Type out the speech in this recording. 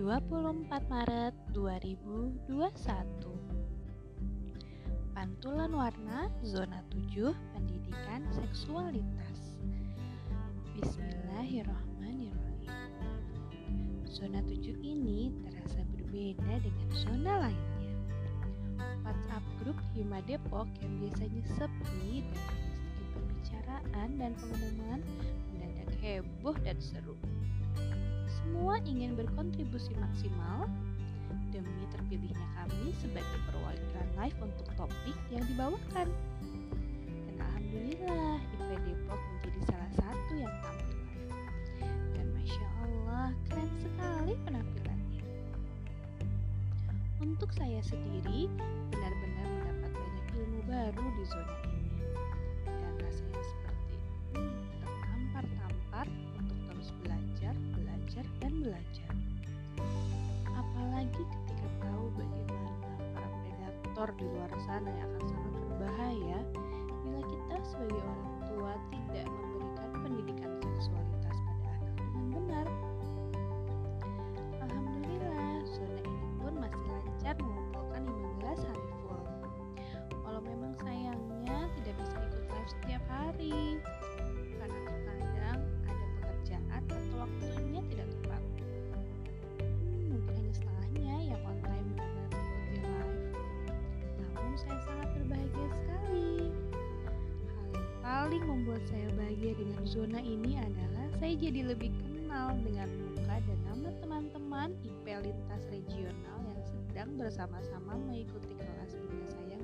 24 Maret 2021 Pantulan Warna Zona 7 Pendidikan Seksualitas. Bismillahirrahmanirrahim. Zona 7 ini terasa berbeda dengan zona lainnya. WhatsApp grup Hima Depok yang biasanya sepi dan sedikit pembicaraan dan pengumuman mendadak heboh dan seru semua ingin berkontribusi maksimal demi terpilihnya kami sebagai perwakilan live untuk topik yang dibawakan. Dan Alhamdulillah, IP Depok menjadi salah satu yang tampil live. Dan Masya Allah, keren sekali penampilannya. Untuk saya sendiri, benar-benar mendapat banyak ilmu baru di zona ini. Belajar. Apalagi ketika tahu bagaimana para predator di luar sana yang akan sangat berbahaya bila kita sebagai Saya sangat berbahagia sekali. Hal yang paling membuat saya bahagia dengan zona ini adalah saya jadi lebih kenal dengan muka dan nama teman-teman IP lintas regional yang sedang bersama-sama mengikuti kelas Bunda Sayang